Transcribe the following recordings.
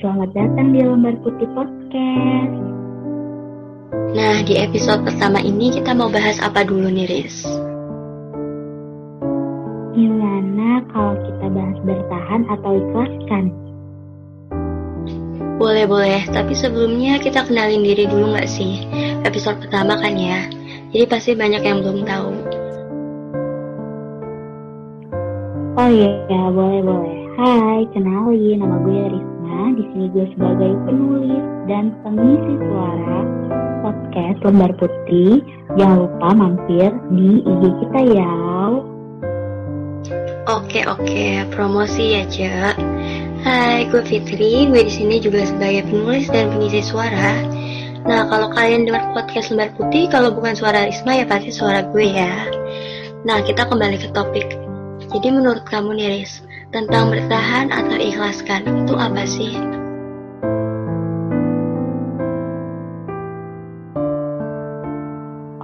selamat datang di Lembar Putih Podcast. Nah, di episode pertama ini kita mau bahas apa dulu nih, Riz? Gimana kalau kita bahas bertahan atau ikhlaskan? Boleh, boleh. Tapi sebelumnya kita kenalin diri dulu nggak sih? Episode pertama kan ya? Jadi pasti banyak yang belum tahu. Oh iya, ya, boleh boleh. Hai, kenalin nama gue Risma. Di sini gue sebagai penulis dan pengisi suara podcast Lembar Putih. Jangan lupa mampir di IG kita ya. Oke oke, promosi ya cek. Hai, gue Fitri. Gue di sini juga sebagai penulis dan pengisi suara. Nah, kalau kalian dengar podcast Lembar Putih, kalau bukan suara Risma ya pasti suara gue ya. Nah, kita kembali ke topik. Jadi menurut kamu nih Riz, tentang bertahan atau ikhlaskan itu apa sih?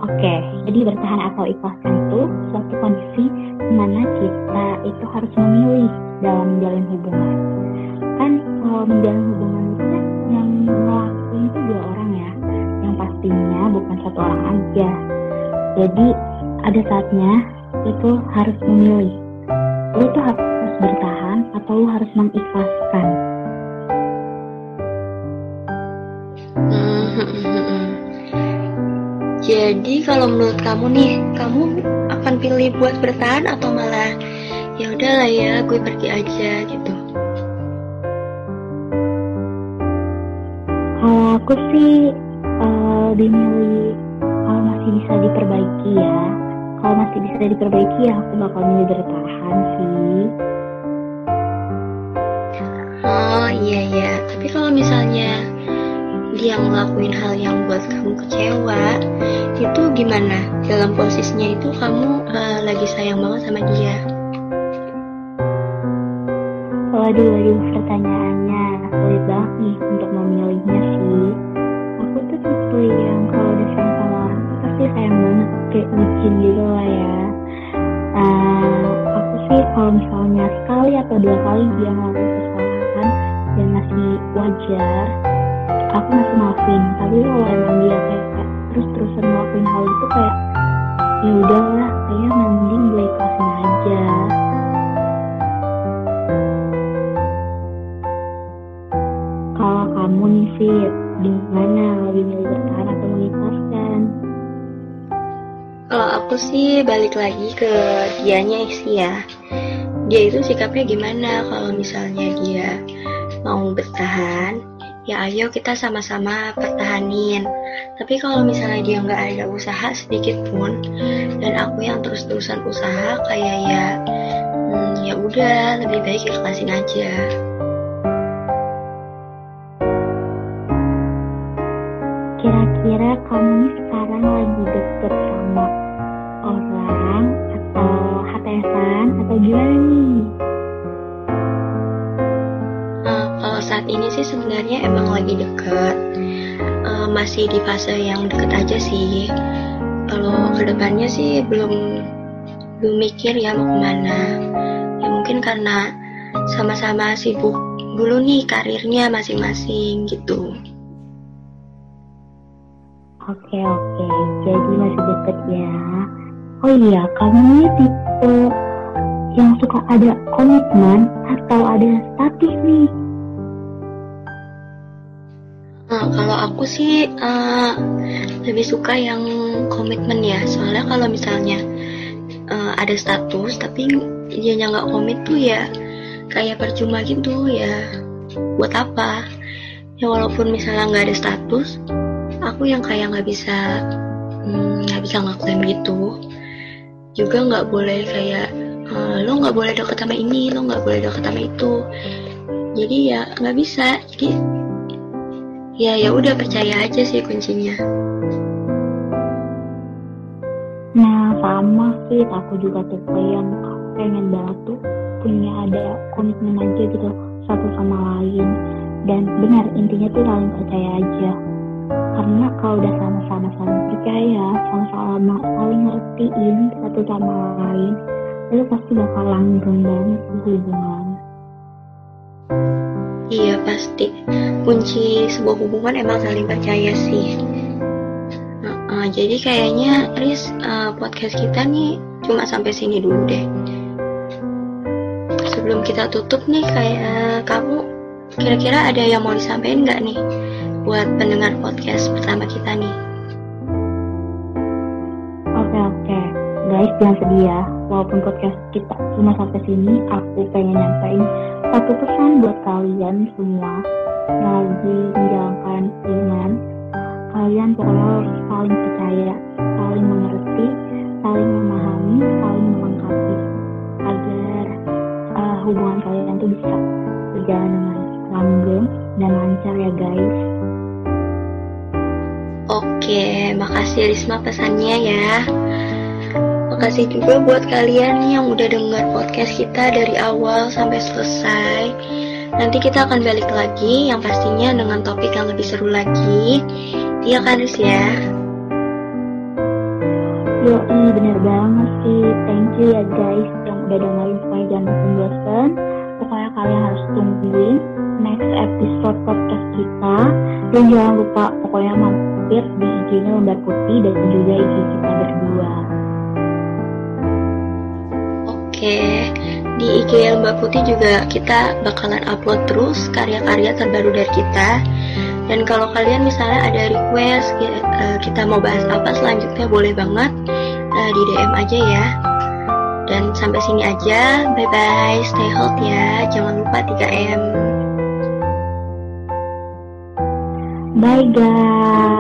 Oke, jadi bertahan atau ikhlaskan itu suatu kondisi di mana kita itu harus memilih dalam menjalin hubungan. Kan kalau menjalin hubungan itu kan yang ngelakuin itu dua orang ya, yang pastinya bukan satu orang aja. Jadi ada saatnya itu harus memilih lu tuh harus bertahan atau lu harus mengikhlaskan? Jadi kalau menurut kamu nih kamu akan pilih buat bertahan atau malah ya udahlah ya gue pergi aja gitu? Kalau aku sih uh, kalau masih bisa diperbaiki ya kalau masih bisa diperbaiki ya. Aku bakal milih bertahan sih. Oh iya iya. Tapi kalau misalnya dia ngelakuin hal yang buat kamu kecewa itu gimana? Dalam posisinya itu kamu uh, lagi sayang banget sama dia? Waduh waduh pertanyaannya sulit banget nih untuk memilihnya sih. Aku tuh tipe yang kalau udah sayang sama sayang banget kayak bucin gitu lah ya. Uh, aku sih kalau misalnya sekali atau dua kali dia ngelakuin kesalahan dan masih wajar aku masih maafin. Tapi kalau emang dia kayak terus terusan ngelakuin hal itu kayak ya udahlah kayaknya mending gue ikhlasin aja. Kalau kamu nih Fit gimana? Lebih milih aku sih balik lagi ke dianya sih ya. Dia itu sikapnya gimana kalau misalnya dia mau bertahan? Ya ayo kita sama-sama pertahanin. Tapi kalau misalnya dia nggak ada usaha sedikit pun dan aku yang terus-terusan usaha kayak ya hmm, ya udah lebih baik ikhlasin aja. Kira-kira kamu gimana nih? Uh, kalau saat ini sih sebenarnya emang lagi deket. Uh, masih di fase yang deket aja sih. Kalau ke depannya sih belum belum mikir ya mau ke mana. Ya mungkin karena sama-sama sibuk dulu nih karirnya masing-masing gitu. Oke oke, jadi masih deket ya. Oh iya, kamu ini tipe yang suka ada komitmen atau ada status nih? Nah, kalau aku sih uh, lebih suka yang komitmen ya, soalnya kalau misalnya uh, ada status tapi dia nggak komit tuh ya kayak percuma gitu ya. Buat apa? Ya walaupun misalnya nggak ada status, aku yang kayak nggak bisa nggak hmm, bisa ngaklaim gitu juga nggak boleh kayak uh, lo nggak boleh deket sama ini lo nggak boleh deket sama itu. Jadi ya nggak bisa. Jadi ya ya udah percaya aja sih kuncinya. Nah sama sih aku juga tipe yang pengen banget tuh punya ada komitmen aja gitu satu sama lain. Dan benar intinya tuh saling percaya aja. Karena kalau udah sama-sama saling percaya sama-sama saling ngertiin satu sama lain itu pasti bakal langgeng banget di hubungan Iya pasti. Kunci sebuah hubungan emang saling percaya sih. Nah, uh, jadi kayaknya Riz uh, podcast kita nih cuma sampai sini dulu deh. Sebelum kita tutup nih kayak kamu kira-kira ada yang mau disampaikan nggak nih buat pendengar podcast pertama kita nih? Oke oke, guys jangan sedih ya. Walaupun podcast kita cuma sampai sini, aku pengen nyampein satu pesan buat kalian semua yang lagi menjalankan hubungan. Kalian pokoknya harus saling percaya, saling mengerti, saling memahami, saling melengkapi agar uh, hubungan kalian tuh bisa berjalan dengan langgeng dan lancar ya guys. Oke, makasih Risma pesannya ya. Makasih juga buat kalian yang udah dengar podcast kita dari awal sampai selesai. Nanti kita akan balik lagi yang pastinya dengan topik yang lebih seru lagi. Iya kan Riz ya? Yo, bener banget sih. Thank you ya guys yang udah dengerin supaya jangan bosan-bosan. Pokoknya kalian harus tungguin next episode podcast kita. Dan jangan lupa pokoknya mampir di IG-nya Lembar Putih dan juga IG kita berdua. Oke, di IG Mbak Putih juga kita bakalan upload terus karya-karya terbaru dari kita. Dan kalau kalian misalnya ada request eh, kita mau bahas apa selanjutnya boleh banget uh, di DM aja ya. Dan sampai sini aja. Bye bye, stay healthy ya. Jangan lupa 3M. Bye guys.